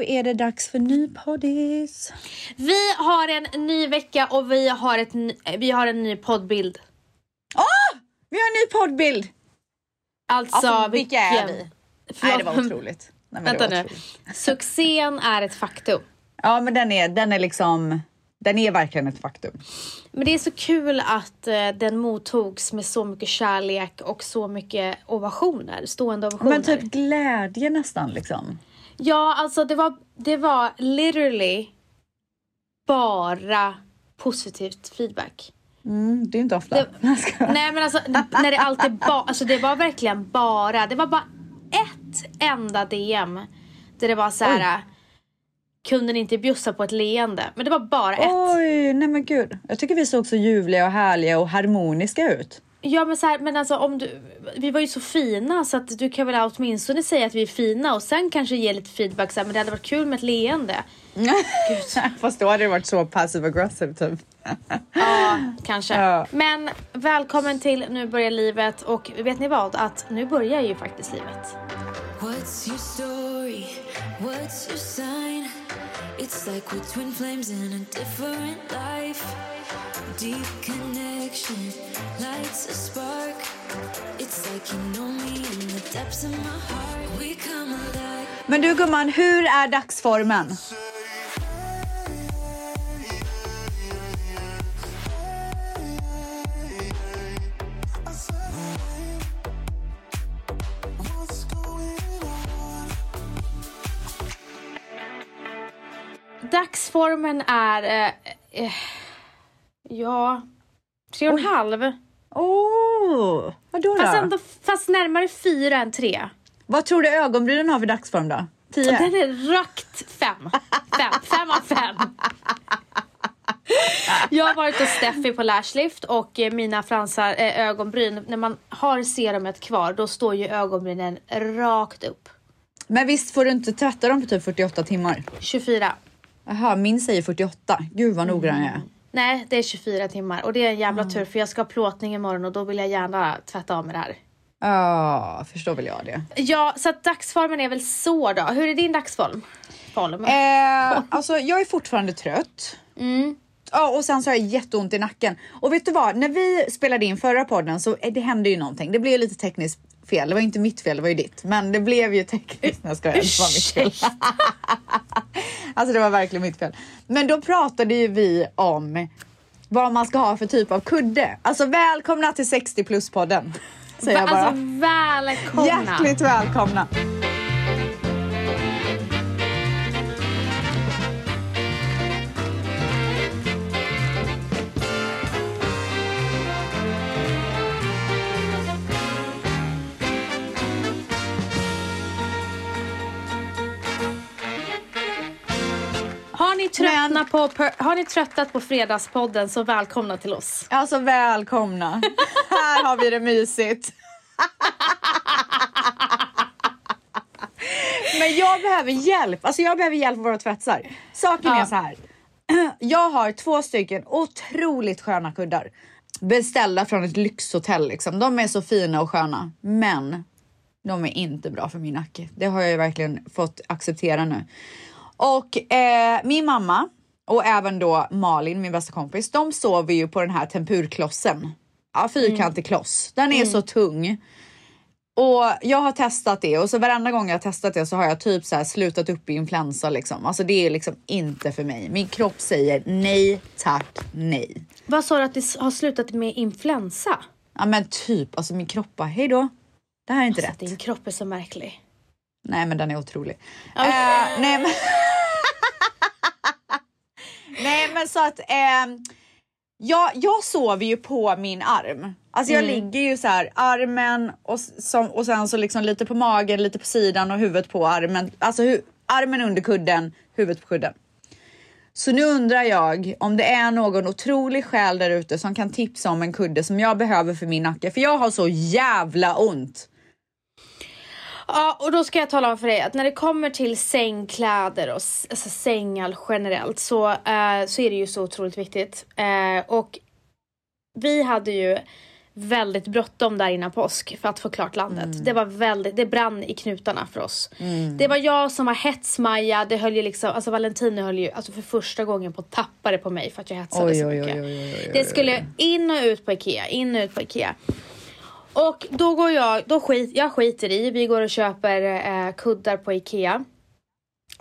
Då är det dags för ny poddis. Vi har en ny vecka och vi har, ett, vi har en ny poddbild. Vi har en ny poddbild! Alltså, Alltså, vilka är vi? Förlåt, Nej, det var otroligt. Nej, Vänta var nu. otroligt. Succén är ett faktum. Ja, men den är, den är liksom... Den är verkligen ett faktum. Men det är så kul att eh, den mottogs med så mycket kärlek och så mycket ovationer, stående ovationer. Men typ glädje nästan liksom. Ja, alltså det var, det var literally bara positivt feedback. Mm, det är inte ofta. Det-. Nej men alltså när det alltid bara, alltså det var verkligen bara, det var bara ett enda DM där det var så här. Kunde ni inte bjussa på ett leende? Men det var bara ett. Oj, nej men gud. Jag tycker vi såg så ljuvliga och härliga och harmoniska ut. Ja men så här, men alltså om du, vi var ju så fina så att du kan väl åtminstone säga att vi är fina och sen kanske ge lite feedback så här, men det hade varit kul med ett leende. Fast då hade det varit så passive aggressive typ. Ja, kanske. Ja. Men välkommen till Nu börjar livet och vet ni vad? Att nu börjar ju faktiskt livet. What's your story? What's your sign? It's like we're twin flames in a different life. Deep connection lights a spark. It's like you know me in the depths of my heart. We come alive. Men du gumman, hur är dagsformen? Dagsformen är... Eh, eh, ja... Tre och en halv. Åh, oh, vadå då? Fast, ändå, fast närmare fyra än tre. Vad tror du ögonbrynen har för dagsform då? Tio? Den är rakt fem. Fem, fem av fem. Jag har varit hos Steffi på Lashlift och eh, mina fransar, eh, ögonbryn, när man har serumet kvar då står ju ögonbrynen rakt upp. Men visst får du inte tvätta dem på typ 48 timmar? 24. Jaha, min säger 48. Gud vad noggrann jag är. Nej, det är 24 timmar och det är en jävla tur för jag ska ha plåtning imorgon och då vill jag gärna tvätta av mig det här. Ja, förstår väl jag det. Ja, så att dagsformen är väl så då. Hur är din dagsform? Form? Eh, alltså jag är fortfarande trött. Mm. Ja, och sen så har jag jätteont i nacken. Och vet du vad? När vi spelade in förra podden så eh, det hände ju någonting. Det blev lite tekniskt fel. Det var inte mitt fel, det var ju ditt. Men det blev ju tekniskt. Nej, jag skojar. Det var mitt fel. alltså det var verkligen mitt fel. Men då pratade ju vi om vad man ska ha för typ av kudde. Alltså välkomna till 60 plus podden. Säger jag bara. Alltså välkomna! Hjärtligt välkomna. Ni, tröttnat Men- på, per, har ni tröttat på Fredagspodden så välkomna till oss. Alltså välkomna. Här har vi det mysigt. Men jag behöver hjälp. Alltså jag behöver hjälp av våra tvättsar. Saken Ja. är så här. Jag har två stycken otroligt sköna kuddar. Beställda från ett lyxhotell liksom. De är så fina och sköna. Men de är inte bra för min nacke. Det har jag verkligen fått acceptera nu. Och eh, min mamma och även då Malin, min bästa kompis, de sover ju på den här tempurklossen. Ja, fyrkantig kloss. Den är så tung. Och jag har testat det och så varenda gång jag har testat det så har jag typ så här slutat upp i influensa liksom. Alltså det är liksom inte för mig. Min kropp säger nej, tack, nej. Vad sa du att det har slutat med influensa? Ja men typ, alltså min kropp bara, hej då. Det här är inte Alltså, rätt. din kropp är så märklig. Nej men den är otrolig. Ja. Eh, nej, men... nej men så att eh, jag, jag sover ju på min arm. Alltså jag ligger ju så här armen och, som, och sen så liksom lite på magen, lite på sidan och huvudet på armen. Alltså hu, armen under kudden, huvudet på kudden. Så nu undrar jag om det är någon otrolig själ där ute som kan tipsa om en kudde som jag behöver för min nacke. För jag har så jävla ont. Ja, och då ska jag tala om för dig att när det kommer till sängkläder och alltså sängar generellt så, eh, så är det ju så otroligt viktigt. Eh, och vi hade ju väldigt bråttom där innan påsk för att få klart landet. Mm. Det var väldigt, det brann i knutarna för oss. Det var jag som var hetsmaja, det höll ju liksom, alltså Valentino höll ju alltså för första gången på att tappa det på mig för att jag hetsade Oj, så oj, mycket. oj, Det skulle in och ut på Ikea, in och ut på Ikea. Och då går jag, då skit, jag skiter i, vi går och köper eh, kuddar på Ikea.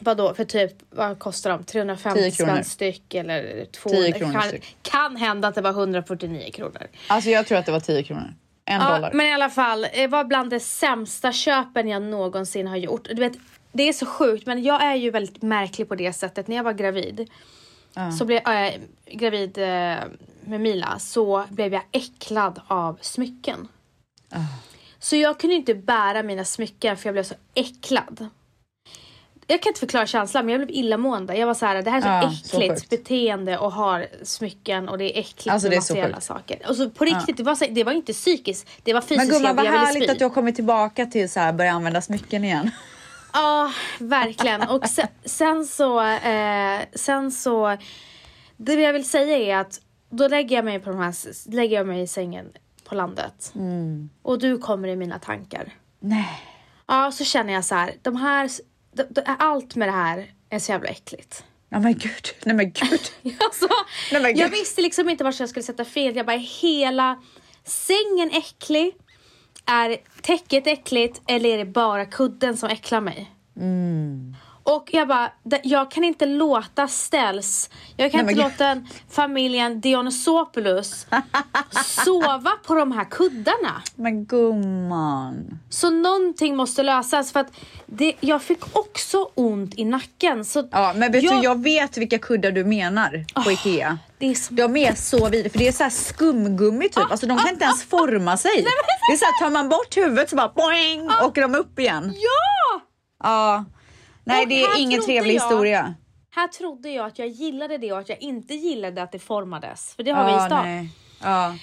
Vadå, för typ, vad kostar de? 350 10 kronor. spänn styck eller 200? 10 kronor kan, styck. kan hända att det var 149 kronor. Alltså jag tror att det var 10 kronor. En Ja, dollar. men i alla fall, det var bland de sämsta köpen jag någonsin har gjort. Du vet, det är så sjukt, men jag är ju väldigt märklig på det sättet. När jag var gravid, så blev jag gravid eh, med Mila, så blev jag äcklad av smycken. Så jag kunde inte bära mina smycken för jag blev så äcklad. Jag kan inte förklara känslan men jag blev illamående. Jag var så här, det här är så Ja, så äckligt sjukt. beteende och har smycken och det är äckligt Alltså, med så materiella saker. Och så på riktigt, det, var så, det var inte psykiskt. Det var Men fysiskt. gumman jag, vad härligt att du har kommit tillbaka till så här börja använda smycken igen. Ja, verkligen. Och sen, sen så, eh, sen så, det jag vill säga är att då lägger jag mig på de här, lägger jag mig i sängen på landet. Och du kommer i mina tankar. Nej. Ja, så känner jag så här, de här, de, de, allt med det här är så jävla äckligt. Ja men gud. Nej men gud. Alltså, Nej, men jag visste liksom inte vart jag skulle sätta fel. Jag bara, hela sängen äcklig? Är täcket äckligt eller är det bara kudden som äcklar mig? Mm. Och jag bara, jag kan inte låta ställs, jag kan Nej, men inte låta en familjen Dionysopoulos sova på de här kuddarna. Men gumman. Så någonting måste lösas för att det, jag fick också ont i nacken. Så Ja men vet jag, du jag vet vilka kuddar du menar på Ikea. Det är så De är så vidriga för det är så här skumgummi typ. Alltså de kan inte ens forma sig. Det är så här, tar man bort huvudet så bara boing åker de upp igen. Ja! Ja. Nej Och det är ingen trevlig jag- historia. Här trodde jag att jag gillade det och att jag inte gillade att det formades. För det har vi i Ja, stan. nej. Ja.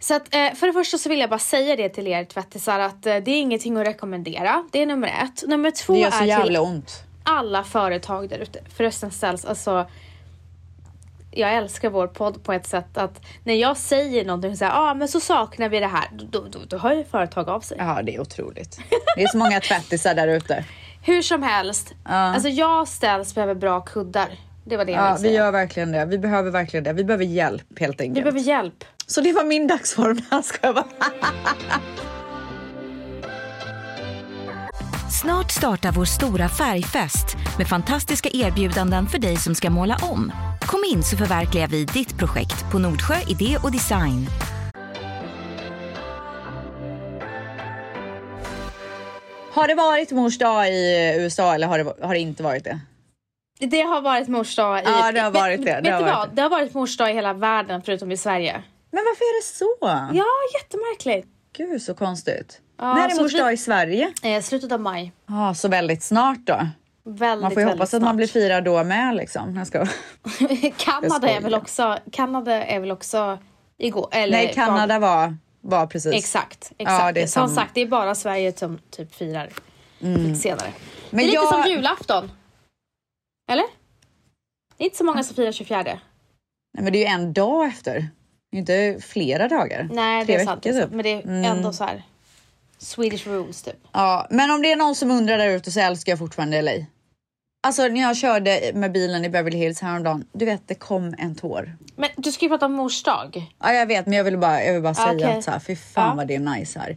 Så att, eh, för det första så vill jag bara säga det till er tvättisar att eh, det är ingenting att rekommendera. Det är nummer ett. Nummer två Det gör så är till jävla ont. alla företag där ute. Förresten ställs alltså jag älskar vår podd på ett sätt att när jag säger någonting så här, ah, men så saknar vi det här, då, då, då hör ju företag av sig. Ja det är otroligt. Det är så många tvättisar där ute. Hur som helst, alltså jag ställs behöver bra kuddar. Det var det jag Ja ville vi gör verkligen det. Vi behöver verkligen det. Vi behöver hjälp helt Vi enkelt. behöver hjälp. Så det var min dagsform. Jag bara. Snart startar vår stora färgfest med fantastiska erbjudanden för dig som ska måla om. Kom in så förverkligar vi ditt projekt på Nordsjö Idé och Design. Har det varit mors dag i USA eller har det, har det inte varit det? Det har varit mors dag i... Ja, det har varit det. Vet, Det vet har du varit vad? det. Det har varit mors dag i hela världen förutom i Sverige. Men varför är det så? Ja, jättemärkligt. Gud så konstigt. Ja, När är mors dag i Sverige? Eh, slutet av maj. Ja, så väldigt snart då. Väldigt, Man får ju hoppas att man snart. blir firad då med liksom. Jag ska... Kanada Jag är väl också... Kanada är väl också igår. Eller Nej, Kanada var, var precis. Exakt, Ja, exakt. det är som samma. sagt, det är bara Sverige som typ firar lite senare. Men det är lite jag- som julafton. Eller? Det är inte så många som firar 24. Nej, men det är ju en dag efter. Det är inte flera dagar. Nej, Tre det är sant. Veckor, typ. Men det är Mm. ändå så här. Swedish rules typ. Ja, men om det är någon som undrar där ute så älskar jag fortfarande LA. Alltså när jag körde med bilen i Beverly Hills häromdagen, du vet det kom en tår. Men du ska ju prata om mors dag. Ja jag vet men jag vill bara, jag vill bara säga Okej. att så här, fy fan Ja. vad det är nice här.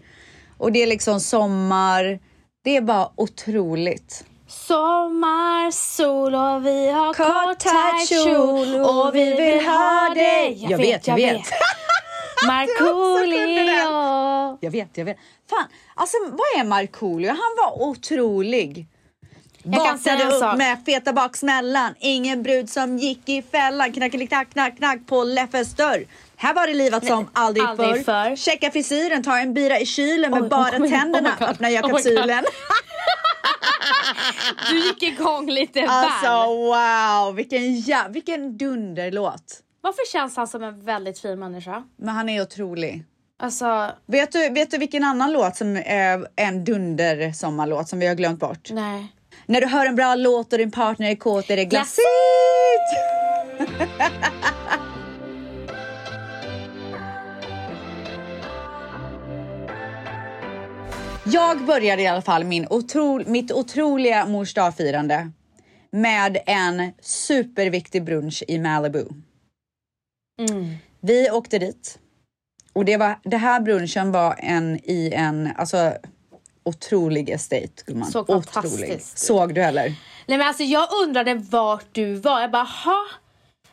Och det är liksom sommar, det är bara otroligt. Sommar, sol och vi har Kort, tajt kjol och vi vill ha det. Jag vet, jag vet. Markoolio. Jag vet, jag vet. Fan, alltså vad är Markoolio? Han var otrolig. Vaknade upp sak. med feta baksmällan. Ingen brud som gick i fällan. Knackeliklack, knack, knack på Leffes dörr. Här var det livat som aldrig, aldrig förr. förr. Checka frisyren, ta en bira i kylen med Oj, bara oh tänderna. oh. Öppna jag Oh. Du gick igång lite alltså väl. wow, vilken, ja, vilken dunderlåt. Varför känns han som en väldigt fin människa? Men han är otrolig. Alltså, Vet du, vet du vilken annan låt som är en dunder sommarlåt som vi har glömt bort? nej. När du hör en bra låt och din partner är kåt är det glassigt. Jag började i alla fall min otro, mitt otroliga mors dagfirande med en superviktig brunch i Malibu. Mm. Vi åkte dit och det, var, det här brunchen var en i en alltså, otrolig estate. gumman. Såg Otrolig. fantastiskt ut. Såg du heller? Nej men alltså jag undrade vart du var. Jag bara, ha?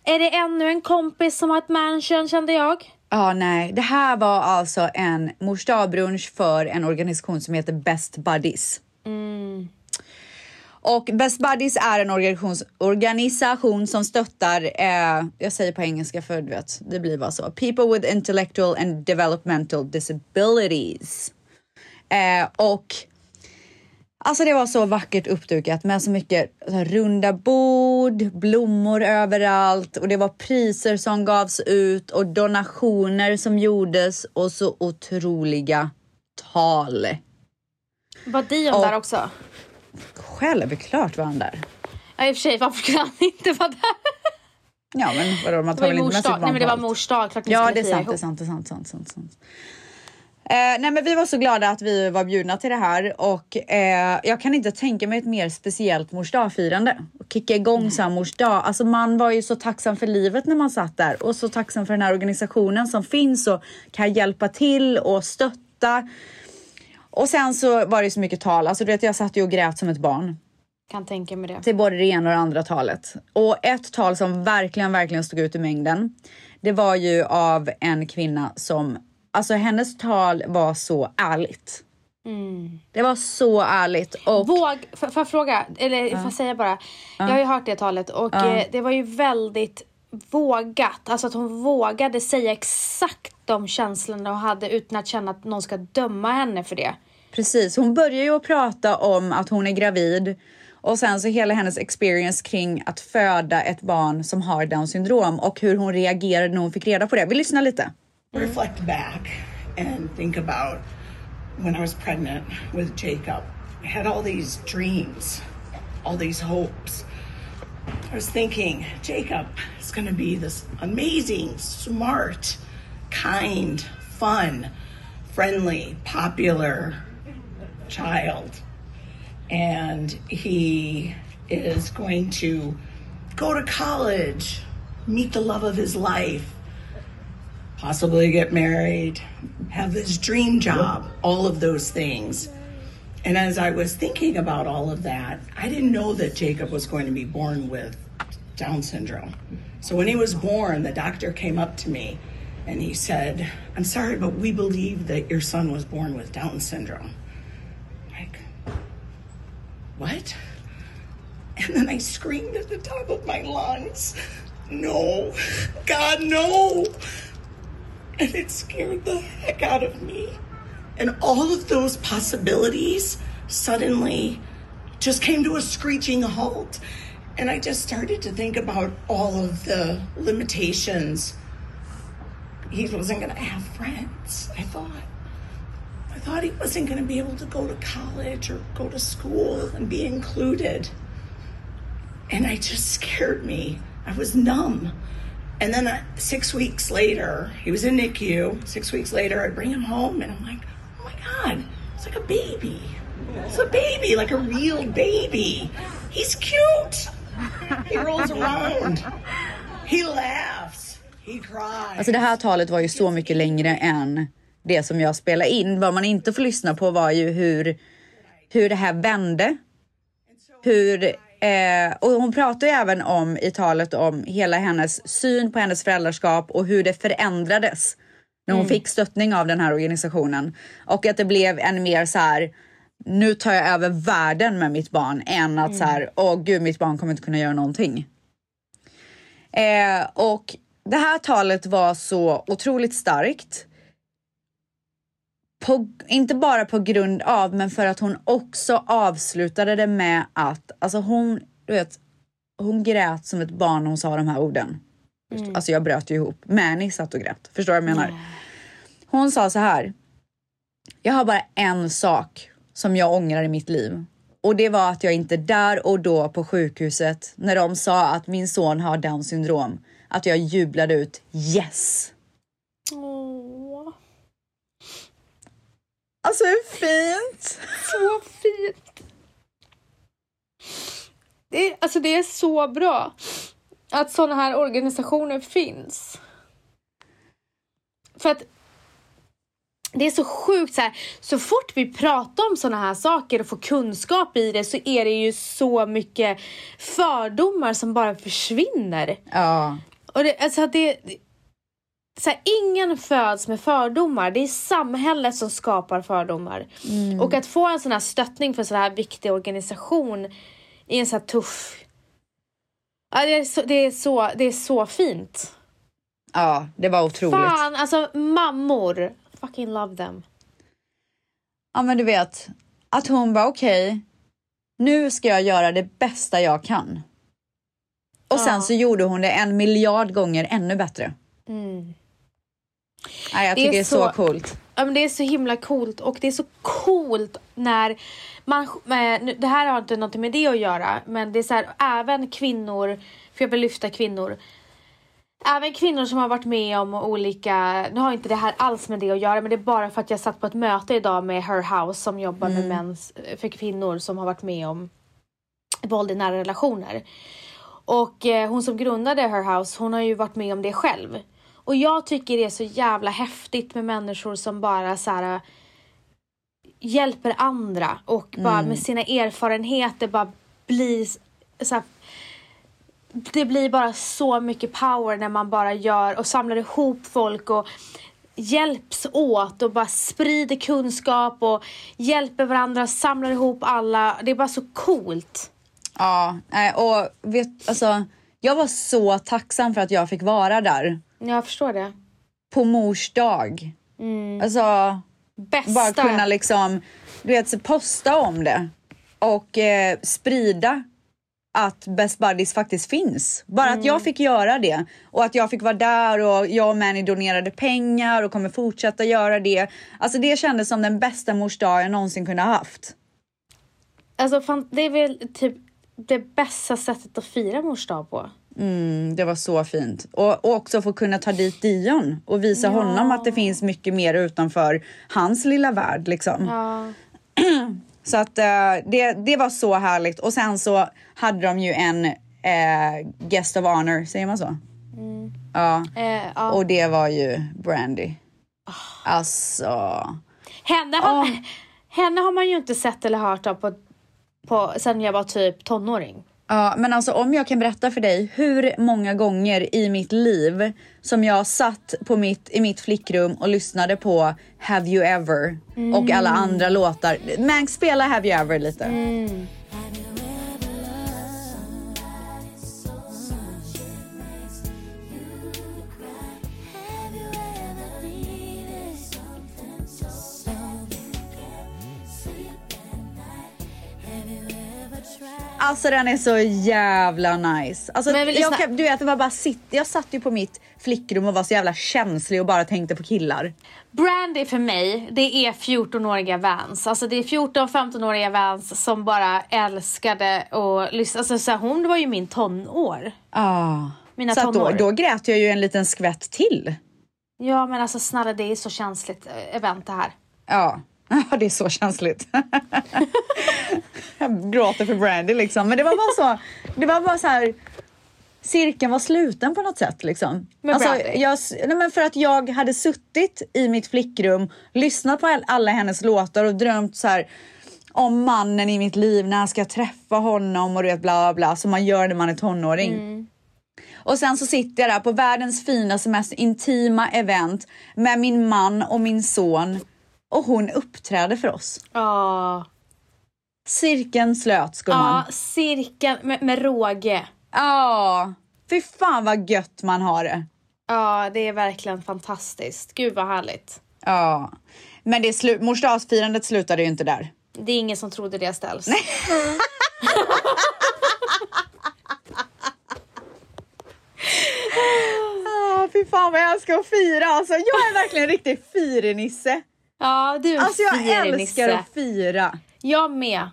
Är det ännu en kompis som har ett mansion kände jag? Ja, nej. Det här var alltså en mors för en organisation som heter Best Buddies. Och Best Buddies är en organisation, organisation som stöttar, eh, jag säger på engelska för du vet, det blir bara så. People with intellectual and developmental disabilities. Eh, och Alltså det var så vackert uppdukat med så mycket så här, runda bord, blommor överallt och det var priser som gavs ut och donationer som gjordes och så otroliga tal. Var Dion Och- där också? Självklart var han där. Ja i och för sig, varför skulle han inte vara där? Ja men vadå, man tar var väl inte med barn Nej men det var mors dag, klart ni Ja, skulle det är fira sant, det är ihop. sant, det är sant, sant, sant, sant. Eh, nej, men vi var så glada att vi var bjudna till det här och eh, jag kan inte tänka mig ett mer speciellt mors dagfirande. Kicka igång så här mors dag. Alltså man var ju så tacksam för livet när man satt där och så tacksam för den här organisationen som finns och kan hjälpa till och stötta. Och sen så var det så mycket tal. Alltså du vet, jag satt ju och grät som ett barn Kan tänka mig det. till både det ena och det andra talet. Och ett tal som verkligen, verkligen stod ut i mängden. Det var ju av en kvinna som, alltså hennes tal var så ärligt. Det var så ärligt och Våg, får får jag fråga, eller får jag säga bara. Jag har ju hört det talet och eh, det var ju väldigt vågat. Alltså att hon vågade säga exakt de känslorna hon hade utan att känna att någon ska döma henne för det. precis, hon börjar ju att prata om att hon är gravid och sen så hela hennes experience kring att föda ett barn som har down syndrom och hur hon reagerade när hon fick reda på det. Vi lyssnar lite. Reflect back and think about when I was pregnant with Jacob. I had all these dreams, all these hopes. I was thinking, Jacob is going to be this amazing, smart, kind, fun, friendly, popular child. And he is going to go to college, meet the love of his life, possibly get married, have this dream job, all of those things. And as I was thinking about all of that, I didn't know that Jacob was going to be born with Down syndrome. So when he was born, the doctor came up to me and he said, I'm sorry, but we believe that your son was born with Down syndrome. Like, what? And then I screamed at the top of my lungs, No, God, no. And it scared the heck out of me. And all of those possibilities suddenly just came to a screeching halt. And I just started to think about all of the limitations. He wasn't going to have friends, I thought. I thought he wasn't going to be able to go to college or go to school and be included. And it just scared me. I was numb. And then uh, six weeks later, he was in NICU. Six weeks later, I bring him home and I'm like, oh my God, it's like a baby. It's a baby, like a real baby. He's cute. He rolls around. He laughs. He cries. Alltså det här talet var ju så mycket längre än det som jag spelade in. Vad man inte får lyssna på var ju hur, hur det här vände. Hur, eh, och hon pratar ju även om i talet om hela hennes syn på hennes föräldraskap och hur det förändrades när hon fick stöttning av den här organisationen. Och att det blev en mer så här, nu tar jag över världen med mitt barn än att så här, åh gud mitt barn kommer inte kunna göra någonting. Eh, och det här talet var så otroligt starkt. På, inte bara på grund av, men för att hon också avslutade det med att, alltså hon, du vet, hon grät som ett barn när hon sa de här orden. Alltså jag bröt ju ihop. Mani satt och grät. Förstår du vad jag menar? Hon sa så här. Jag har bara en sak som jag ångrar i mitt liv. Och det var att jag inte där och då på sjukhuset när de sa att min son har down syndrom. Att jag jublade ut yes. Åh. Alltså hur fint! Så fint! Det är, alltså det är så bra att sådana här organisationer finns. För att det är så sjukt så här, så fort vi pratar om sådana här saker och får kunskap i det så är det ju så mycket fördomar som bara försvinner. Ja. Och det, alltså det, så här, ingen föds med fördomar. Det är samhället som skapar fördomar. Och att få en sån här stöttning för en sån här viktig organisation i en så här tuff... Ja, det, är så, det, är så, det är så fint. ja, det var otroligt. Fan, alltså mammor. Fucking love them. Ja men du vet, att hon var okej, nu ska jag göra det bästa jag kan. Och sen Ja. så gjorde hon det en miljard gånger ännu bättre. Mm. Nej, jag Det är tycker det är så, så- coolt. Ja, men det är så himla coolt och det är så coolt när man, det här har inte något med det att göra, men det är så här, även kvinnor, för jag vill lyfta kvinnor, även kvinnor som har varit med om olika, nu har inte det här alls med det att göra, men det är bara för att jag satt på ett möte idag med Her House som jobbar med mäns, för kvinnor som har varit med om våld i nära relationer. Och eh, hon som grundade Her House, hon har ju varit med om det själv. Och jag tycker det är så jävla häftigt med människor som bara så här, hjälper andra och bara med sina erfarenheter bara blir så här, det blir bara så mycket power när man bara gör och samlar ihop folk och hjälps åt och bara sprider kunskap och hjälper varandra, samlar ihop alla. Det är bara så coolt. Ja, nej, och vet, alltså, jag var så tacksam för att jag fick vara där Jag förstår det. på mors dag. Alltså, Bästa. bara kunna liksom, du vet, posta om det och eh, sprida att Best Buddies faktiskt finns. Bara att jag fick göra det och att jag fick vara där och jag och Manny donerade pengar och kommer fortsätta göra det. Alltså det kändes som den bästa mors dag jag någonsin kunde ha haft. Alltså fan, det är väl typ det bästa sättet att fira mors dag på. Mm, det var så fint. Och, och också få kunna ta dit Dion och visa honom att det finns mycket mer utanför hans lilla värld. Liksom. Ja. Så att eh, det, det var så härligt. Och sen så hade de ju en eh, guest of honor, säger man så? Ja, Eh, ja. och det var ju Brandy. Alltså, henne, har, Åh. henne har man ju inte sett eller hört av på, på, sen jag var typ tonåring. Ja, men alltså om jag kan berätta för dig hur många gånger i mitt liv som jag satt på mitt, i mitt flickrum och lyssnade på Have You Ever och alla andra låtar. Mank, spela Have You Ever lite. Alltså den är så jävla nice. Alltså, Men jag, kan, du vet, var bara sitt, jag satt ju på mitt flickrum och var så jävla känslig och bara tänkte på killar. Brandy för mig, det är 14-åriga Vans. Alltså det är 14-15-åriga Vans som bara älskade och lyssna. Alltså så här, hon var ju min tonår. Ah. Mina så att då, tonår. då grät jag ju en liten skvätt till. Ja men alltså snälla det är så känsligt eh, event det här. Ja, det är så känsligt. jag gråter för Brandy liksom. Men det var bara så, det var bara så här, cirkeln var sluten på något sätt liksom. Med alltså, jag, nej, men för att jag hade suttit i mitt flickrum, lyssnat på all- alla hennes låtar och drömt så här om mannen i mitt liv, när jag ska träffa honom och du vet bla bla som man gör när man är tonåring. Och sen så sitter jag där på världens finaste, mest intima event med min man och min son och hon uppträder för oss. Ja, Cirkeln slöts gumman. ja cirkeln med, med råge. Ja, fy fan vad gött man har det. Ja, det är verkligen fantastiskt. Gud vad härligt. Ja, men det slu- morsdagsfirandet slutade ju inte där. Det är ingen som trodde det ställs. Ah, fy fan vad jag älskar att fira alltså. Jag är verkligen en riktig firenisse. Ja, du är Alltså jag älskar att fira. Jag med.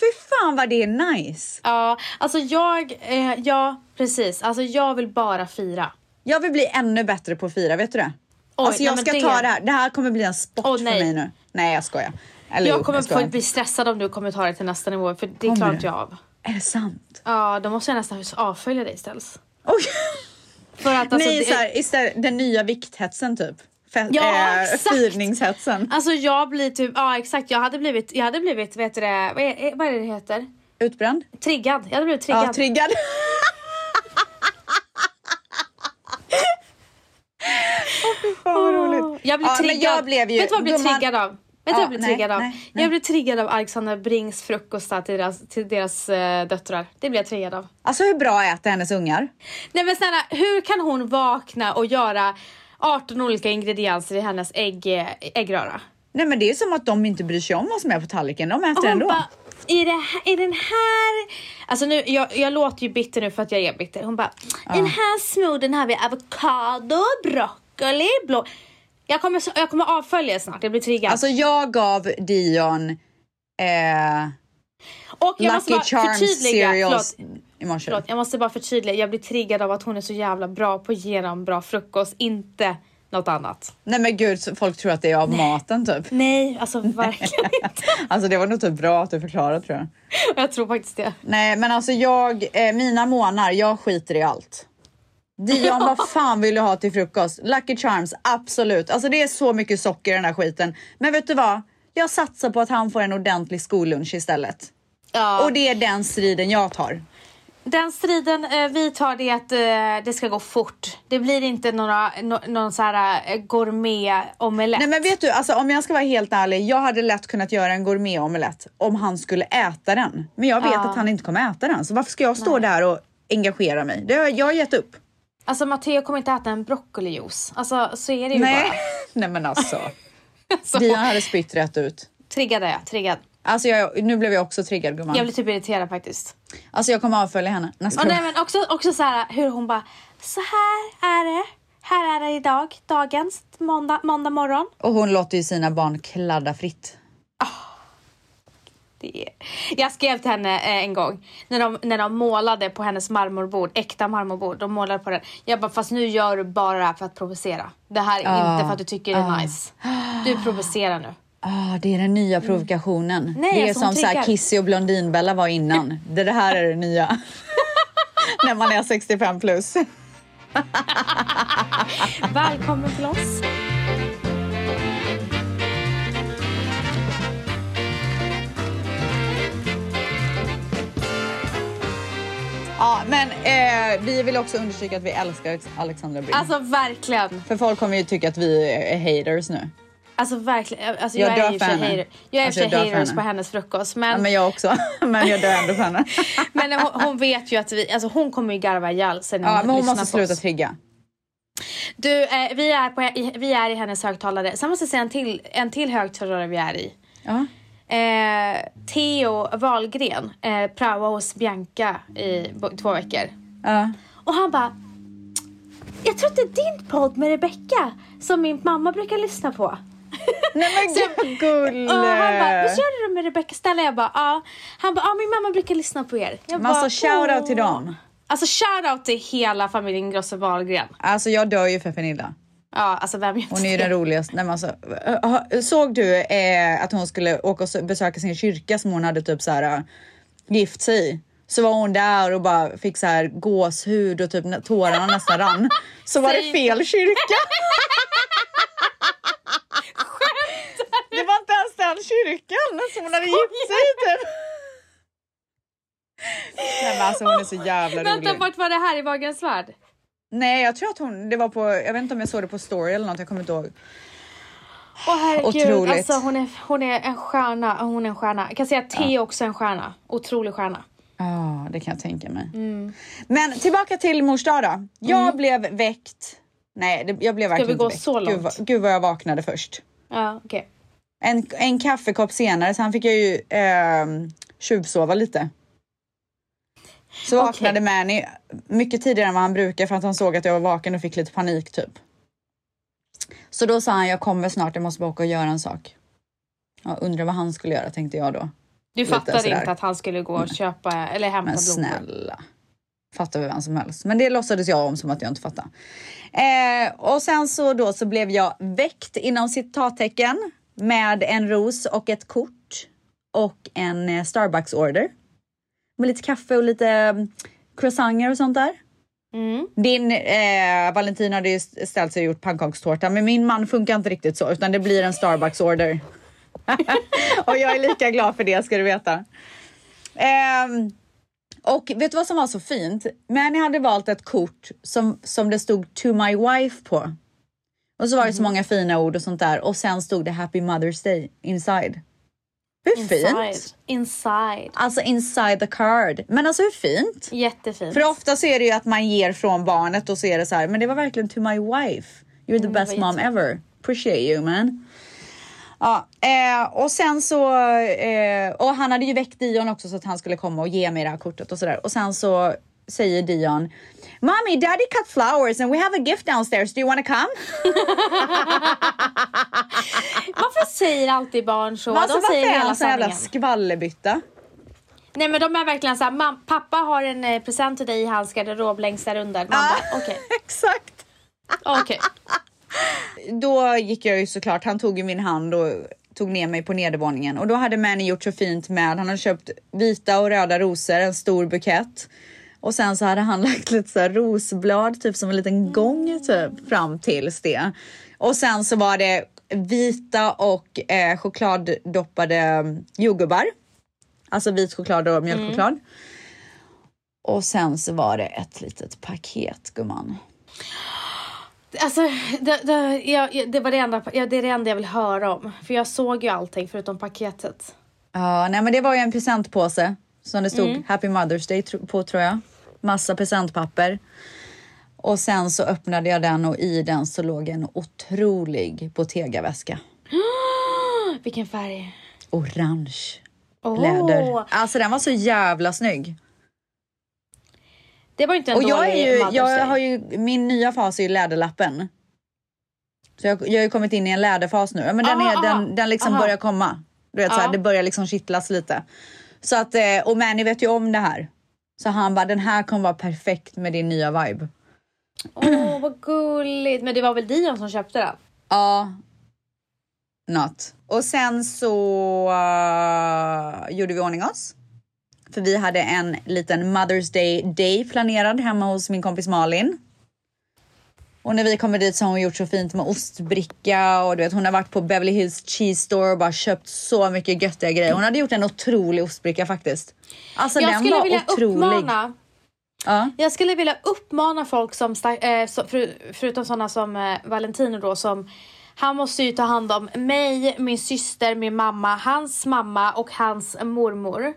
Fy fan vad det är nice. Ja, alltså jag, eh, ja precis. Alltså jag vill bara fira. Jag vill bli ännu bättre på att fira, vet du det? Oj, alltså jag nej, ska men ta det- det här. Det här kommer bli en sport Åh för mig nu. Nej jag skojar. Eller Jag kommer få bli stressad om du kommer ta det till nästa nivå för det Kommer klarar inte jag av. Är det sant? Ja, då måste jag nästan avfölja dig istället. Oj! För att alltså, Nej, det- så här, istället den nya vikthetsen typ. Ja, eh, exakt. Firningshetsen. Alltså jag blir typ, ja exakt, jag hade blivit, jag hade blivit, vet du det, vad är, vad är det det heter? Utbränd? Triggad. Jag hade blivit triggad. Ja, triggad. Åh vad roligt. Jag blev Ja, triggad. jag blev ju- Vet du vad jag blev gumman- triggad av? Vet du Ja, jag blev nej, triggad av? nej, nej. Jag blev triggad av Alexandra Brings frukostar till deras, till deras eh, döttrar. Det blev jag triggad av. Alltså hur bra äter hennes ungar? Nej men snälla, hur kan hon vakna och göra 18 olika ingredienser i hennes ägg, eh, äggröra? Nej men det är som att de inte bryr sig om vad som är på tallriken. De äter ändå. bara, i, det i den här... Alltså nu, jag, jag låter ju bitter nu för att jag är bitter. Hon bara, i den här smoothien har vi avokado, broccoli, blå... Jag kommer, jag kommer avfölja snart, jag blir triggad. Alltså jag gav Dion eh, Lucky Charms cereals förlåt, i morse. förlåt, jag måste bara förtydliga. Jag blir triggad av att hon är så jävla bra på att ge dem bra frukost, inte något annat. Nej men gud, folk tror att det är av maten typ. Nej, alltså verkligen inte. Alltså det var nog typ bra att du förklarade tror jag. Jag tror faktiskt det. Nej men alltså jag, eh, mina månader, jag skiter i allt. Dion, vad fan vill du ha till frukost? Lucky Charms, absolut. Alltså det är så mycket socker i den här skiten. Men vet du vad? Jag satsar på att han får en ordentlig skollunch istället. Ja. Och det är den striden jag tar. Den striden eh, vi tar det är att eh, det ska gå fort. Det blir inte några, no, någon så här eh, gourmet-omelett. Nej men vet du, alltså, om jag ska vara helt ärlig, jag hade lätt kunnat göra en gourmet-omelett om han skulle äta den. Men jag vet Ja. att han inte kommer äta den, så varför ska jag stå där och engagera mig? Det har, jag har gett upp. Alltså Matteo kommer inte äta en broccolijuice. Alltså så är det ju Nej, bara. Nej men alltså. Så, Dion hade spytt rätt ut. triggad är jag, triggad. Alltså jag, nu blev jag också triggad gumman. Jag blir typ irriterad faktiskt. Alltså jag kommer avfölja henne nästa Och nej, men också, också så här hur hon bara, så här är det. Här är det idag, dagens måndag, måndag morgon. Och hon låter ju sina barn kladda fritt. Det är... Jag skrev till henne eh, en gång när de, när de målade på hennes marmorbord, äkta marmorbord. De målade på den. Jag bara, fast nu gör du bara det här för att provocera. Det här är Ah. inte för att du tycker det är nice. Du provocerar nu. Ah, det är den nya provokationen. Mm. Nej, det är alltså, som så här triggar. Kissy och Blondinbella var innan. det, det här är det nya. När man är 65 plus. Välkommen till oss. Ja, men eh, vi vill också understryka att vi älskar Alexandra Bring. Alltså verkligen. För folk kommer ju tycka att vi är haters nu. Alltså verkligen. Alltså, Jag jag, dör är ju för henne. hater. Jag är Alltså, jag haters henne. på hennes frukost. Ja, Men, men jag också. men jag dör ändå för henne. men hon, hon vet ju att vi, alltså hon kommer ju garva ihjäl sen Ja, men hon måste sluta oss. trigga. Du, eh, vi, är på, vi är i hennes högtalare. Sen måste jag säga en till, en till högtalare vi är i. Ja. Eh, Theo Wahlgren eh, praoade hos Bianca i två veckor. Ja. Och han bara Jag tror att det är din podd med Rebecca som min mamma brukar lyssna på. Nej men gud gulle! Och han bara, visst gör du det med Rebecca Stella? Jag bara, ja. Han bara, ja min mamma brukar lyssna på er. Jag Men alltså bara, shoutout till dem. Alltså shoutout till hela familjen Grosse Wahlgren. Alltså jag dör ju för Pernilla. Ja, alltså vem gör Hon är ju den roligaste. Nej, men alltså, såg du eh, att hon skulle åka och besöka sin kyrka som hon hade typ så här, eh, gift sig i? Så var hon där och bara fick så här gåshud och typ tårarna nästan rann. Så var det fel kyrka. Det var inte ens den kyrkan som hon hade gift sig i typ. Nej men alltså hon är så jävla Vänta, rolig. vart var det här i Wahlgrens värld? Nej jag tror att hon, det var på, jag vet inte om jag såg det på story eller något, jag kommer inte ihåg. Åh herregud, Otroligt. alltså hon är, hon är en stjärna. Hon är en stjärna. Jag kan säga att Theo också är en stjärna. Otrolig stjärna. Ja, det kan jag tänka mig. Mm. Men tillbaka till mors dag då. Jag blev väckt. Nej, det, jag blev verkligen vi inte gå väckt. så Gud, långt? vad- gud vad jag vaknade först. Ja, okej. En, en kaffekopp senare, sen fick jag ju eh, tjuvsova lite. Så vaknade Mani mycket tidigare än vad han brukar för att han såg att jag var vaken och fick lite panik typ. Så då sa han, jag kommer snart, jag måste bara åka och göra en sak. Ja, undrar vad han skulle göra tänkte jag då. Du Lite fattade sådär. inte att han skulle gå och köpa eller hämta Men blommor? snälla. Fattar väl vem som helst. Men det låtsades jag om som att jag inte fattade. Eh, och sen så då så blev jag väckt inom citattecken. Med en ros och ett kort och en eh, Starbucks order. Med lite kaffe och lite mm, croissanter och sånt där. Din eh, Valentin hade ju ställt sig och gjort pannkakstårta men min man funkar inte riktigt så utan det blir en Starbucks order. och jag är lika glad för det ska du veta. Ehm, och vet du vad som var så fint? Manny hade valt ett kort som, som det stod to my wife på. Och så var det så många fina ord och sånt där och sen stod det Happy Mother's Day inside. Hur fint? Inside. Inside. Alltså inside the card. Men alltså hur fint? Jättefint. För ofta så är det ju att man ger från barnet och så är det så här, men det var verkligen to my wife. You're the Mm, best mom ever. Appreciate you man. Ja, eh, och sen så, eh, och han hade ju väckt Dion också så att han skulle komma och ge mig det här kortet och sådär. Och sen så säger Dion, Mommy, daddy cut flowers and we have a gift downstairs. Do you wanna come? Varför säger alltid barn så? Alltså, de säger varför är hela han så jävla sanningen. skvallerbytta? Nej men de är verkligen såhär, "Mam- pappa har en eh, present till dig i hans garderob längst där under. Man Ah. bara okej, Exakt. okej. Då gick jag ju såklart, han tog ju min hand och tog ner mig på nedervåningen och då hade Manny gjort så fint med, han hade köpt vita och röda rosor, en stor bukett. Och sen så hade han lagt lite så rosblad, typ som en liten gång typ fram tills det. Och sen så var det vita och eh, chokladdoppade mm, jordgubbar. Alltså vit choklad och mjölkchoklad. Och sen så var det ett litet paket gumman. Alltså det, det, jag, det var det enda, det är det enda jag vill höra om. För jag såg ju allting förutom paketet. Ja, nej men det var ju en presentpåse som det stod Happy Mother's Day på tror jag. Massa presentpapper. Och sen så öppnade jag den och i den så låg en otrolig Bottega-väska. Vilken färg? Orange Åh, läder. Alltså den var så jävla snygg. Det var inte en Och jag är ju, jag har ju, min nya fas är ju läderlappen. Så jag, jag har ju kommit in i en läderfas nu. Men den, Aha, är, aha. den, den liksom Aha. börjar komma. Du vet, så här, Ja. det börjar liksom kittlas lite. Så att, eh, och Manny vet ju om det här. Så han bara, den här kommer vara perfekt med din nya vibe. Åh vad gulligt. Men det var väl Dion som köpte den? Ja. Not. Och sen så uh, gjorde vi ordning oss. För vi hade en liten Mother's Day Day planerad hemma hos min kompis Malin. Och när vi kommer dit så har hon gjort så fint med ostbricka och du vet hon har varit på Beverly Hills Cheese Store och bara köpt så mycket göttiga grejer. Hon hade gjort en otrolig ostbricka faktiskt. Alltså jag den skulle var vilja otrolig. uppmana Ja. Jag skulle vilja uppmana folk som, eh, för, förutom sådana som eh, Valentino då som han måste ju ta hand om mig, min syster, min mamma, hans mamma och hans mormor.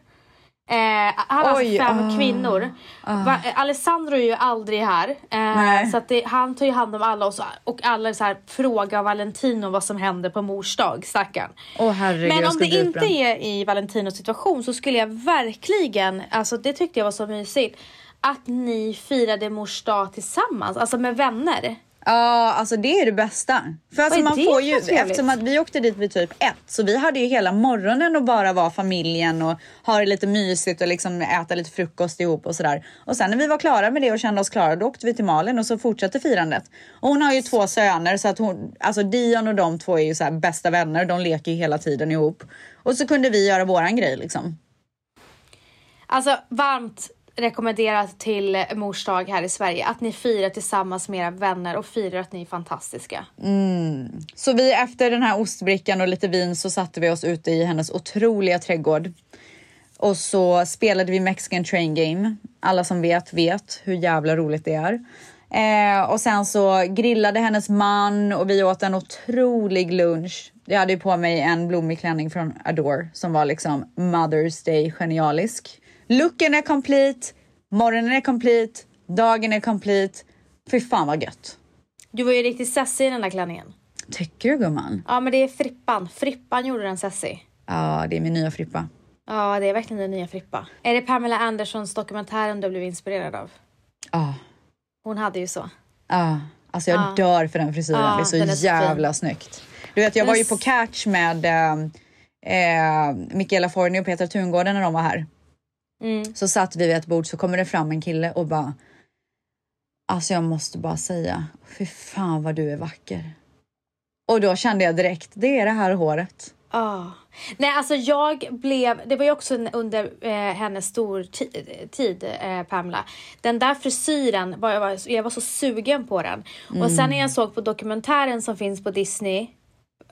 Eh, han har Oj, alltså fem ah, kvinnor. Va, eh, Alessandro är ju aldrig här. Eh, så det, han tar ju hand om alla och, så, och alla så här, frågar Valentino vad som händer på mors dag, stackarn. Åh herregud, Men om det inte är i Valentinos situation så skulle jag verkligen, alltså det tyckte jag var så mysigt, att ni firade mors dag tillsammans, alltså med vänner. Ja, alltså det är det bästa. För alltså man får ju, eftersom att vi åkte dit vid typ ett, så vi hade ju hela morgonen och bara vara familjen och ha det lite mysigt och liksom äta lite frukost ihop och sådär. Och sen när vi var klara med det och kände oss klara, då åkte vi till Malin och så fortsatte firandet. Och hon har ju två söner så att hon, alltså Dion och de två är ju så bästa vänner, de leker ju hela tiden ihop. Och så kunde vi göra våran grej liksom. Alltså varmt rekommenderat till mors dag här i Sverige, att ni firar tillsammans med era vänner och firar att ni är fantastiska. Mm. Så vi efter den här ostbrickan och lite vin så satte vi oss ute i hennes otroliga trädgård. Och så spelade vi Mexican Train Game. Alla som vet vet hur jävla roligt det är. Eh, och sen så grillade hennes man och vi åt en otrolig lunch. Jag hade ju på mig en blommig klänning från Adore som var liksom Mother's Day genialisk. Looken är complete, morgonen är complete, dagen är complete. Fy fan vad gött. Du var ju riktigt sessig i den där klänningen. Tycker du gumman? Ja men det är Frippan, Frippan gjorde den sessig. Ja, det är min nya Frippa. Ja det är verkligen den nya Frippa. Är det Pamela Andersons dokumentären du blev inspirerad av? Ja, Hon hade ju så. ja. Alltså jag Ja. dör för den frisyren. Ja, det är så är så jävla snyggt. Du vet, jag var ju på catch med eh, eh, Mikaela Forni och Petra Tungården när de var här. Mm. Så satt vi vid ett bord så kommer det fram en kille och bara Alltså jag måste bara säga, fy fan vad du är vacker. Och då kände jag direkt, det är det här håret. Ah. Nej, alltså jag blev, det var ju också under eh, hennes stor ti- tid, eh, Pamela. Den där frisyren, var, jag, var, jag var så sugen på den. Och sen när jag såg på dokumentären som finns på Disney,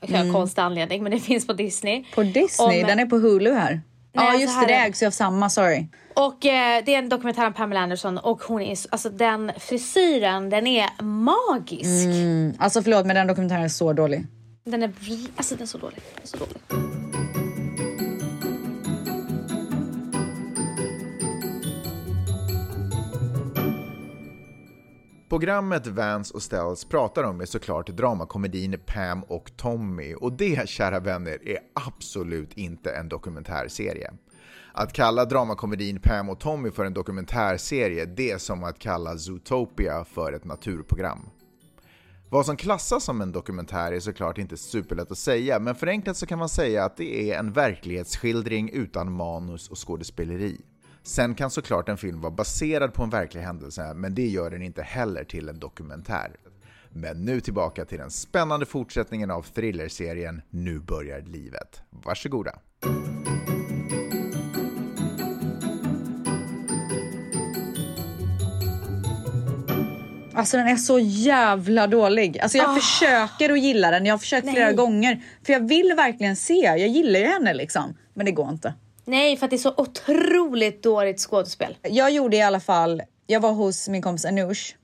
mm. konstig anledning, men det finns på Disney. På Disney? Om- den är på Hulu här. Ja, Nej, just så det. Det ägs ju av samma, sorry. Och eh, det är en dokumentär om Pamela Anderson och hon är, så- alltså den frisyren, den är magisk. Mm, alltså förlåt, men den dokumentären är så dålig. Den är, alltså den är så dålig. Den är så dålig. Programmet Vance och Stells pratar om är såklart dramakomedin Pam och Tommy och det, kära vänner, är absolut inte en dokumentärserie. Att kalla dramakomedin Pam och Tommy för en dokumentärserie, det är som att kalla Zootopia för ett naturprogram. Vad som klassas som en dokumentär är såklart inte superlätt att säga, men förenklat så kan man säga att det är en verklighetsskildring utan manus och skådespeleri. Sen kan såklart en film vara baserad på en verklig händelse, men det gör den inte heller till en dokumentär. Men nu tillbaka till den spännande fortsättningen av thrillerserien Nu börjar livet. Varsågoda! Alltså den är så jävla dålig. Alltså jag försöker att gilla den. Jag har försökt flera Nej. gånger. För jag vill verkligen se. Jag gillar ju henne liksom. Men det går inte. Nej, för att det är så otroligt dåligt skådespel. Jag gjorde i alla fall, jag var hos min kompis Anoush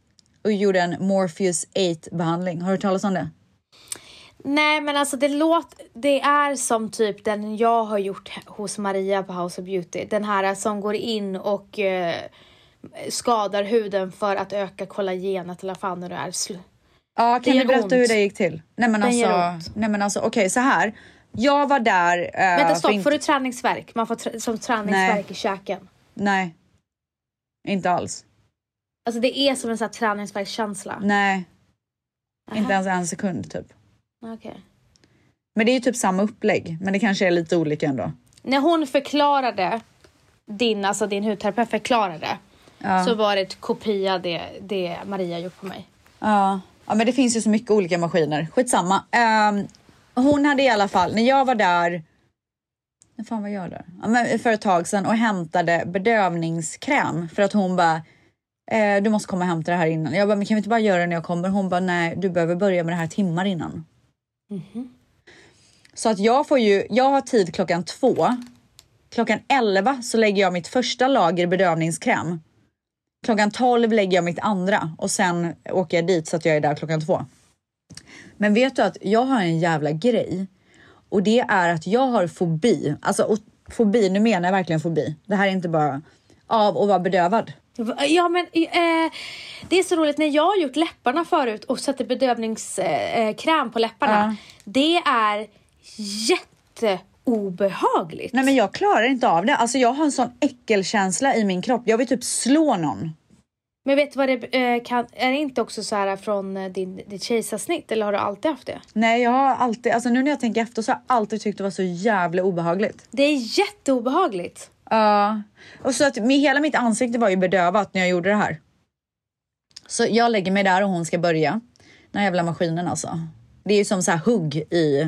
och gjorde en Morpheus 8 behandling. Har du hört talas om det? Nej, men alltså det låter, det är som typ den jag har gjort hos Maria på House of Beauty. Den här som går in och eh, skadar huden för att öka kollagenet eller vad fan det är. Ja, kan du berätta ont. hur det gick till? Nej men Den alltså, nej men alltså okej så här. Jag var där. eh, Vänta stopp, inte- får du träningsverk? Man får tr- som träningsverk Nej. i käken. Nej. Inte alls. Alltså det är som en sån här träningsverkskänsla. Nej. Inte ens en sekund typ. Okej. Men det är ju typ samma upplägg. Men det kanske är lite olika ändå. När hon förklarade, din, alltså din hudterapeut förklarade, så var det ett kopia det, det Maria gjort på mig. Ja. ja, men det finns ju så mycket olika maskiner. Skitsamma. Um, hon hade i alla fall, när jag var där, när fan var jag där? Ja, men för ett tag sedan och hämtade bedövningskräm för att hon bara, eh, du måste komma och hämta det här innan. Jag bara, men kan vi inte bara göra det när jag kommer? Hon bara, nej, du behöver börja med det här timmar innan. Så att jag får ju, jag har tid klockan två. Klockan elva så lägger jag mitt första lager bedövningskräm. Klockan 12 lägger jag mitt andra och sen åker jag dit så att jag är där klockan två. Men vet du att jag har en jävla grej och det är att jag har fobi. Alltså och fobi, nu menar jag verkligen fobi. Det här är inte bara av att vara bedövad. Ja men eh, det är så roligt när jag har gjort läpparna förut och sätter bedövningskräm eh, kräm på läpparna. Det är jätteobehagligt. Nej men jag klarar inte av det. Alltså jag har en sån äckelkänsla i min kropp. Jag vill typ slå någon. Men vet du vad det eh, kan, är det inte också så här från eh, din, ditt kejsarsnitt eller har du alltid haft det? Nej jag har alltid, alltså nu när jag tänker efter så har jag alltid tyckt det var så jävla obehagligt. Det är jätteobehagligt. Ja, och så att med, hela mitt ansikte var ju bedövat när jag gjorde det här. Så jag lägger mig där och hon ska börja. Den här jävla maskinen alltså. Det är ju som så här hugg i.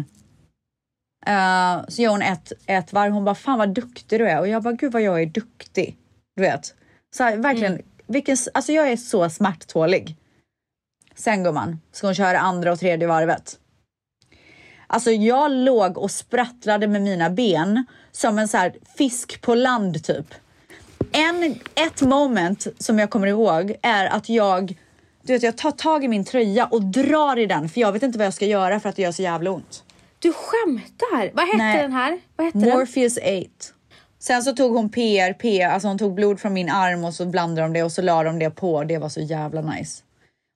Eh, så gör hon ett, ett varv. Hon bara, fan vad duktig du är. Och jag bara, gud vad jag är duktig. Du vet. Så här, verkligen, vilken, alltså jag är så smärttålig. Sen gumman, ska hon köra andra och tredje varvet. Alltså jag låg och sprattlade med mina ben som en så här fisk på land typ. En, ett moment som jag kommer ihåg är att jag, du vet, jag tar tag i min tröja och drar i den för jag vet inte vad jag ska göra för att det gör så jävla ont. Du skämtar! Vad hette Nej. den här? Vad hette den? Morpheus 8. Sen så tog hon PRP, alltså hon tog blod från min arm och så blandade de det och så la de det på. Det var så jävla nice.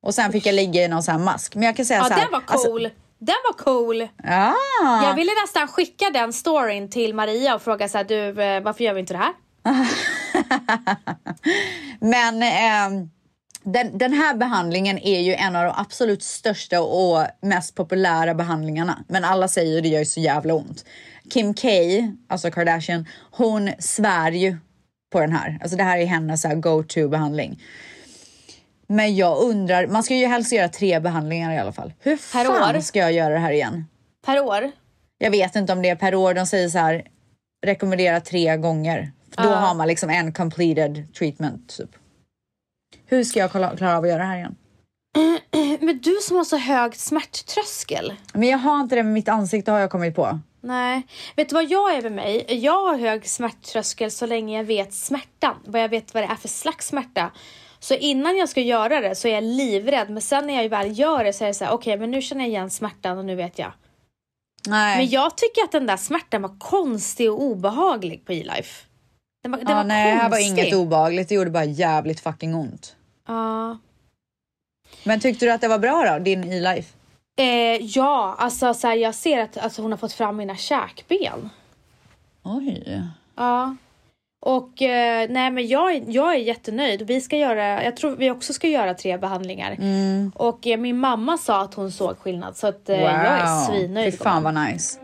Och sen fick jag ligga i någon sån här mask. Men jag kan säga Ja så här, den var alltså- cool. Den var cool. ja. Jag ville nästan skicka den storyn till Maria och fråga så här, du eh, varför gör vi inte det här? Men ehm, den, den här behandlingen är ju en av de absolut största och mest populära behandlingarna. Men alla säger det gör ju så jävla ont. Kim K, alltså Kardashian, hon svär ju på den här. Alltså det här är hennes så här go-to behandling. Men jag undrar, man ska ju helst göra tre behandlingar i alla fall. Hur Per fan år? ska jag göra det här igen? Per år? Jag vet inte om det är per år. De säger så här, rekommendera tre gånger. Då Ja. har man liksom en completed treatment. Typ. Hur ska jag klara, klara av att göra det här igen? Men du som har så hög smärttröskel. Men jag har inte det med mitt ansikte har jag kommit på. Nej. Vet du vad jag är med mig? Jag har hög smärttröskel så länge jag vet smärtan. Vad jag vet vad det är för slags smärta. Så innan jag ska göra det så är jag livrädd. Men sen när jag väl gör det så är det så här, okej men nu känner jag igen smärtan och nu vet jag. Nej. Men jag tycker att den där smärtan var konstig och obehaglig på E-Life. Den var, den ja, var nej, det här var konstig. inget obehagligt. Det gjorde bara jävligt fucking ont. Ja. Men tyckte du att det var bra då, din e-life? Eh, ja, alltså så här, jag ser att alltså, hon har fått fram mina käkben. Oj. Ja. Och eh, nej men jag, är- jag är jättenöjd. Vi ska göra, jag tror vi också ska göra tre behandlingar. Mm. Och eh, min mamma sa att hon såg skillnad så att eh, jag är svinnöjd. Fy fan vad nice.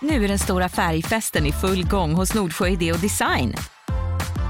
Nu är den stora färgfesten i full gång hos Nordsjö Idé och Design.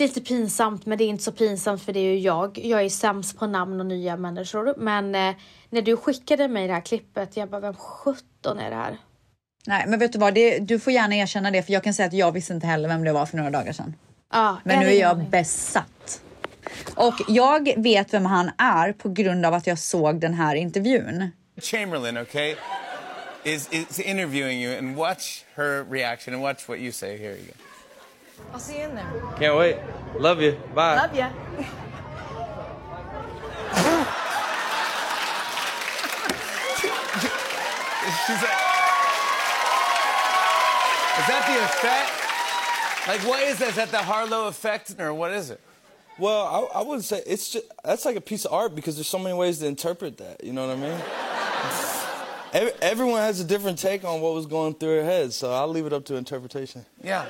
lite pinsamt men det är inte så pinsamt för det är ju jag. Jag är sämst på namn och nya människor. Men eh, när du skickade mig det här klippet, jag bara vem sjutton är det här? Nej, men vet du vad? Det, du får gärna erkänna det, för jag kan säga att jag visste inte heller vem det var för några dagar sedan. Ja, Men nu är jag aning. besatt. Och jag vet vem han är på grund av att jag såg den här intervjun. Chamberlain, okay, is, is interviewing you, and watch her reaction and watch what you say. Here you go. I'll see you in there. Can't wait. Love you. Bye. Love you. She's like, is that the effect? Like, what is that? Is that the Harlow effect, or what is it? Well, I, I wouldn't say it's just that's like a piece of art because there's so many ways to interpret that. You know what I mean? Every, everyone has a different take on what was going through her head, so I'll leave it up to interpretation. Yeah.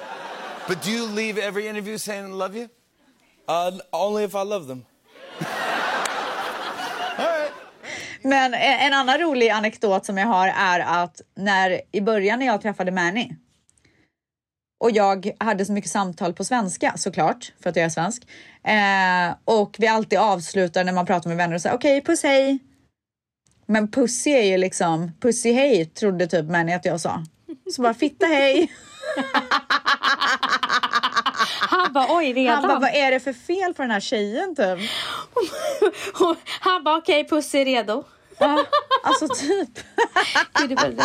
But do you leave every interview saying "love you"? Uh, only if I love them. Men e, en annan rolig anekdot som jag har är att när i början när jag träffade Manny och jag hade så mycket samtal på svenska såklart för att jag är svensk eh, och vi alltid avslutar när man pratar med vänner och säger okej puss hej. Men pussy är ju liksom pussy hej trodde typ Manny att jag sa. Så bara fitta hej. Han bara oj redan. Han bara vad är det för fel på den här tjejen typ? Han bara okej puss är redo. Ja, alltså typ.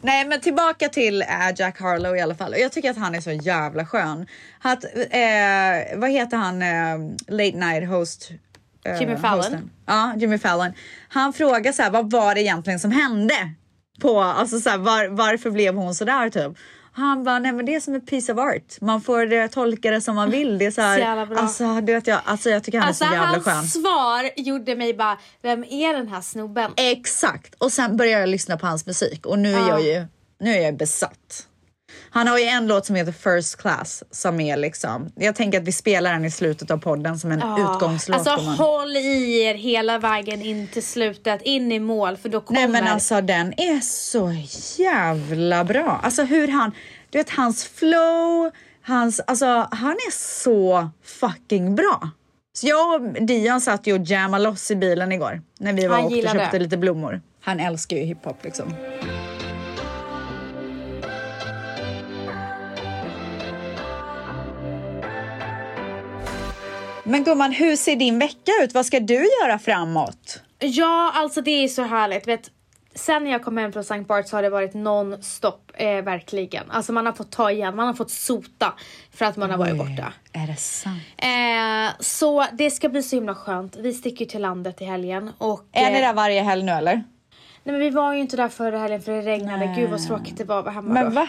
Nej, men tillbaka till äh, Jack Harlow i alla fall. Och jag tycker att han är så jävla skön. Att, eh, vad heter han, eh, late night host? eh, Jimmy Fallon. hosten? Ja, Jimmy Fallon. Han frågar så här, vad var det egentligen som hände? På, alltså så här, var, varför blev hon så där typ? Han bara, nej men det är som ett piece of art. Man får eh, tolka det som man vill. Det är så här, Så. Alltså, du vet, jag, alltså jag tycker han Alltså är så jävla hans skön. svar gjorde mig bara, vem är den här snubben? Exakt! Och sen började jag lyssna på hans musik och nu är Ja. jag ju nu är jag besatt. Han har ju en låt som heter First Class som är liksom, jag tänker att vi spelar den i slutet av podden som en Ja. utgångslåt. Alltså gumman. håll i er hela vägen in till slutet, in i mål för då kommer... Nej men alltså den är så jävla bra. Alltså hur han, du vet hans flow, hans, alltså han är så fucking bra. Så jag och Dion satt ju och jammade loss i bilen igår när vi var och köpte lite blommor. Han älskar ju hiphop liksom. Men gumman, hur ser din vecka ut? Vad ska du göra framåt? Ja, alltså det är så härligt. Vet, sen när jag kom hem från St. Bart så har det varit non-stop, eh, verkligen. Alltså man har fått ta igen, man har fått sota för att man har varit borta. Är det sant? Eh, så det ska bli så himla skönt. Vi sticker till landet i helgen. Och, Är ni eh, där varje helg nu eller? Nej men vi var ju inte där förra helgen för det regnade. Gud vad tråkigt det var att vara hemma Men då. va?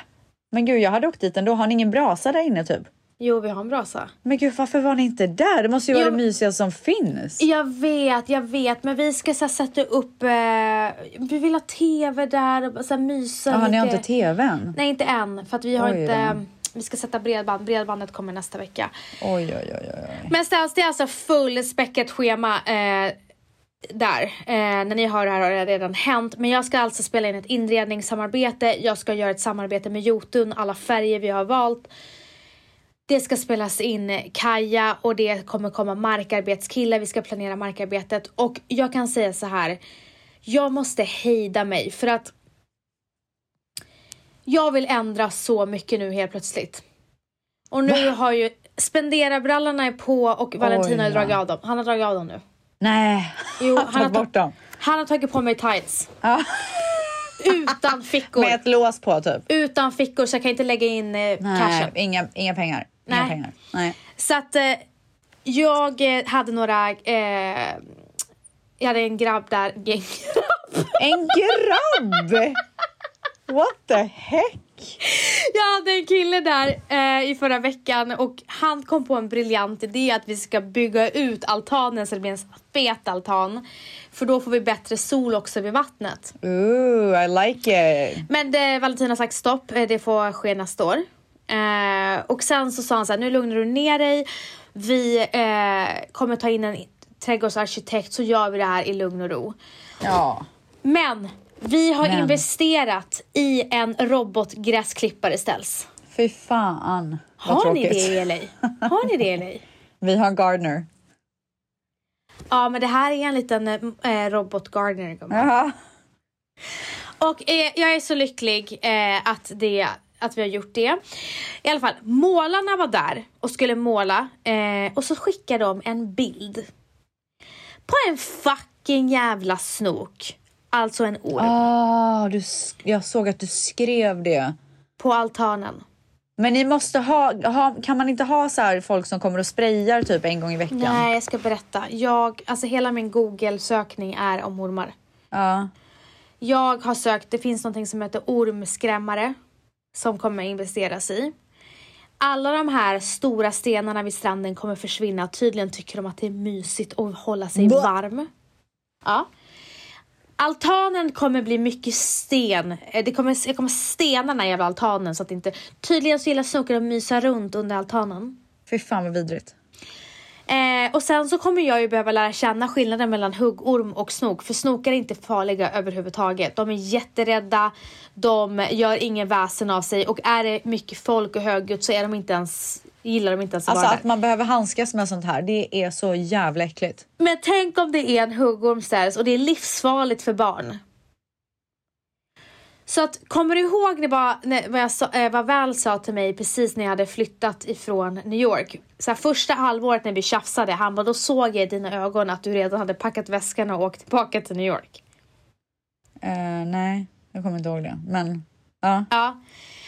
Men gud, jag hade åkt dit ändå. Har ni ingen brasa där inne typ? Jo, vi har en brasa. Men gud, varför var ni inte där? Det måste ju vara Jo. det mysigaste som finns. Jag vet, jag vet. Men vi ska så här, sätta upp... Eh, vi vill ha tv där och så här, mysa Jaha, ni har inte tvn? Nej, inte än. För att vi har Oj inte... Vi ska sätta bredband. Bredbandet kommer nästa vecka. Oj, oj, oj, oj. Men ställs det är alltså fullspäckat schema eh, där. Eh, när ni hör det här har det redan hänt. Men jag ska alltså spela in ett inredningssamarbete. Jag ska göra ett samarbete med Jotun, alla färger vi har valt. Det ska spelas in Kaja och det kommer komma markarbetskillar. Vi ska planera markarbetet och jag kan säga så här. Jag måste hejda mig för att jag vill ändra så mycket nu helt plötsligt. Och nu har ju spendera-brallorna är på och Valentin har dragit av dem. Han har dragit av dem nu. Nej, Jo, han han har bort dem. han har tagit på mig tights. Ja. Utan fickor. Med ett lås på typ. Utan fickor så jag kan inte lägga in eh, Nej, cashen. inga, inga pengar. Inga Nej. pengar. Nej. Så att eh, jag eh, hade några... Eh, jag hade en grabb där. Gäng, En grabb! What the heck? jag hade en kille där eh, i förra veckan och han kom på en briljant idé att vi ska bygga ut altanen så det blir en fet altan. För då får vi bättre sol också vid vattnet. Ooh, I like it. Men det, Valentin har sagt stopp, eh, det får ske nästa år. Eh, och sen så sa han så här, nu lugnar du ner dig. Vi eh, kommer ta in en trädgårdsarkitekt så gör vi det här i lugn och ro. Ja. Men vi har Men. investerat i en robotgräsklippare ställs. Fy fan. vad Har ni tråkigt. det i LA? Har ni det i LA? Vi har en gardener. Ja men det här är en liten eh, robot. Jaha. Och eh, jag är så lycklig eh, att, det, att vi har gjort det. I alla fall, målarna var där och skulle måla eh, och så skickade de en bild. På en fucking jävla snok. Alltså en orm. Ah, du, jag såg att du skrev det. På altanen. Men ni måste ha, ha kan man inte ha så här folk som kommer och sprayar typ en gång i veckan? Nej, jag ska berätta. Jag, alltså hela min Google-sökning är om ormar. Ja. Jag har sökt, det finns någonting som heter ormskrämmare som kommer investeras i. Alla de här stora stenarna vid stranden kommer försvinna. Tydligen tycker de att det är mysigt att hålla sig Va? varm. Ja. Altanen kommer bli mycket sten. Eh, Det kommer, jag kommer stena den här jävla altanen så att det inte... Tydligen så gillar snokar att mysa runt under altanen. Fy fan vad vidrigt. Eh, och sen så kommer jag ju behöva lära känna skillnaden mellan huggorm och snok. För snokar är inte farliga överhuvudtaget. De är jätterädda, de gör ingen väsen av sig och är det mycket folk och högljutt så är de inte ens, gillar de inte ens att Alltså vara att där. man behöver handskas med sånt här, det är så jävla äckligt. Men tänk om det är en huggorm och det är livsfarligt för barn. Så att, kommer du ihåg när bara, när, vad, jag sa, eh, vad Val sa till mig precis när jag hade flyttat ifrån New York? Så här, första halvåret när vi tjafsade, han bara, då såg jag i dina ögon att du redan hade packat väskan och åkt tillbaka till New York. Eh, nej, jag kommer inte ihåg det. Men ja. Ja.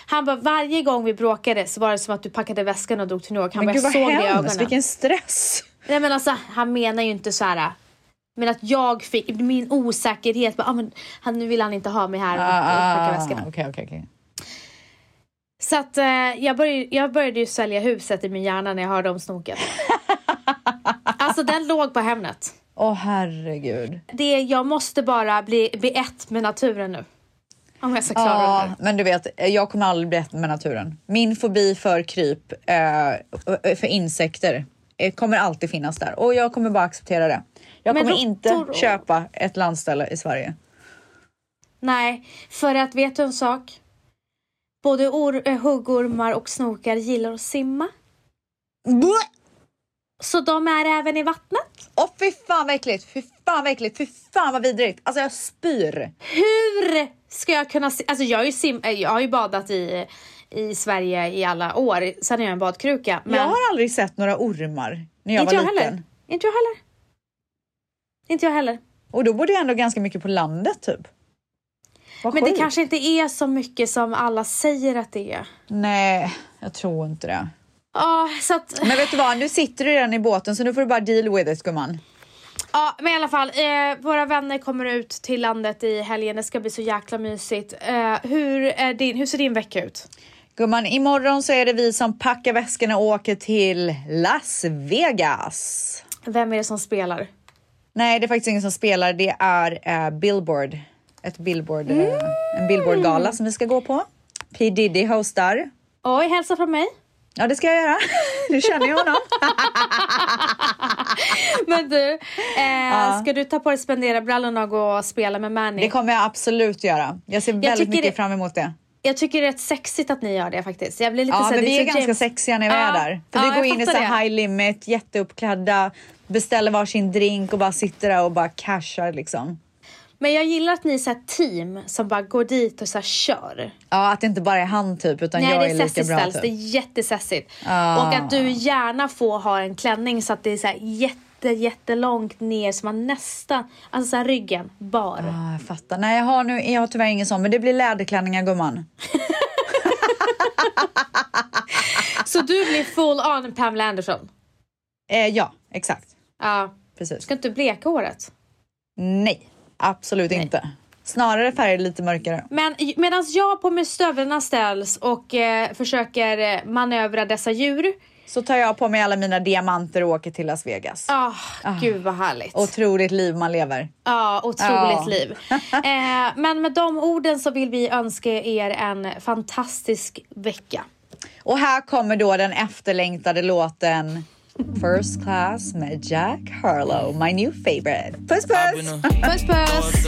Han bara, varje gång vi bråkade så var det som att du packade väskan och drog till New York. Han Men bara, gud jag såg det i hemskt, ögonen. vilken stress. Nej men alltså han menar ju inte så här. Men att jag fick, min osäkerhet, bara, ah, men, han, nu vill han inte ha mig här och, och packa väskorna. Ah, okej. Så att eh, jag, började, jag började ju sälja huset i min hjärna när jag hörde om snoken. alltså den låg på Hemnet. Åh herregud. Det, jag måste bara bli, bli ett med naturen nu. Om jag ska klara det Ja, här. men du vet, jag kommer aldrig bli ett med naturen. Min fobi för kryp, eh, för insekter, eh, kommer alltid finnas där. Och jag kommer bara acceptera det. Jag kommer inte köpa ett landställe i Sverige. Nej, för att vet du en sak? Både or, eh, huggormar och snokar gillar att simma. Så de är även i vattnet. Åh fy fan vad äckligt, fy fan vad äckligt, fy fan vad vidrigt. Alltså jag spyr. Hur ska jag kunna se? Alltså jag ju, sim, eh, jag har ju badat i, i Sverige i alla år. Sen är jag en badkruka. Men Jag har aldrig sett några ormar när jag inte var jag liten. heller. Inte jag heller. Inte jag heller. Och då bodde jag ändå ganska mycket på landet typ. Vad Men det sjukt. kanske inte är så mycket som alla säger att det är. Nej, jag tror inte det. Ja, så att... Men vet du vad, nu sitter du redan i båten så nu får du bara deal with it gumman. Ja, men i alla fall. Eh, våra vänner kommer ut till landet i helgen. Det ska bli så jäkla mysigt. Eh, hur, din, hur ser din vecka ut? Gumman, imorgon så är det vi som packar väskorna och åker till Las Vegas. Vem är det som spelar? Nej, det är faktiskt ingen som spelar. Det är eh, Billboard. Ett Billboard, eh, en Billboard-gala som vi ska gå på. P Diddy hostar. Oj, hälsa från mig. Ja, det ska jag göra. Du känner ju honom. Men du, eh, ska du ta på dig spenderarbrallorna och gå och spela med Manny? Det kommer jag absolut göra. Jag ser väldigt tycker mycket det- fram emot det. Jag tycker det är rätt sexigt att ni gör det faktiskt. Jag blir lite Ja, men vi är ganska James- sexiga när vi Ja, är där. För ja, vi går in i så här high limit, jätteuppklädda, beställer varsin drink och bara sitter där och bara cashar liksom. Men jag gillar att ni är så här team som bara går dit och så kör. Ja, att det inte bara är han typ, utan Nej, jag är är lika bra ställs. typ. Det är jättesessigt. Ah. Och att du gärna får ha en klänning så att det är så här jätte, jättelångt ner så man nästan, alltså så här ryggen bar. Ja, jag fattar. Nej, jag har, nu, jag har tyvärr ingen sån, men det blir läderklänningar gumman. Så du blir full on Pamela Anderson? Eh, ja, exakt. Ja. Precis. Ska inte bleka håret? Nej, absolut inte. Snarare färger lite mörkare. Men medan jag på med stövlarna ställs och eh, försöker eh, manövra dessa djur. Så tar jag på mig alla mina diamanter och åker till Las Vegas. Ah, Gud vad härligt. Otroligt liv man lever. Ja, otroligt Ja. liv. Eh, men med de orden så vill vi önska er en fantastisk vecka. Och här kommer då den efterlängtade låten First Class med Jack Harlow, my new favorite. Puss puss! Puss puss!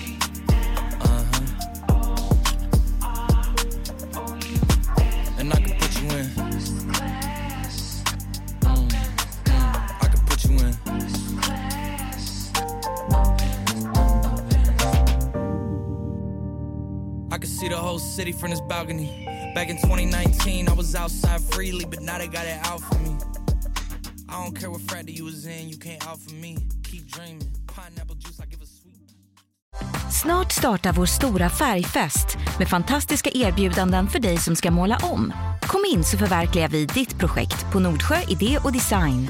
see the whole city from this balcony. Back in 2019, I was outside freely, but now they got it out for me. I don't care what frat you was in, you can't out for me. Keep dreaming. Pineapple juice, I give a sweet. Snart startar vår stora färgfest med fantastiska erbjudanden för dig som ska måla om. Kom in så förverkligar vi ditt projekt på Nordsjö Idé och Design.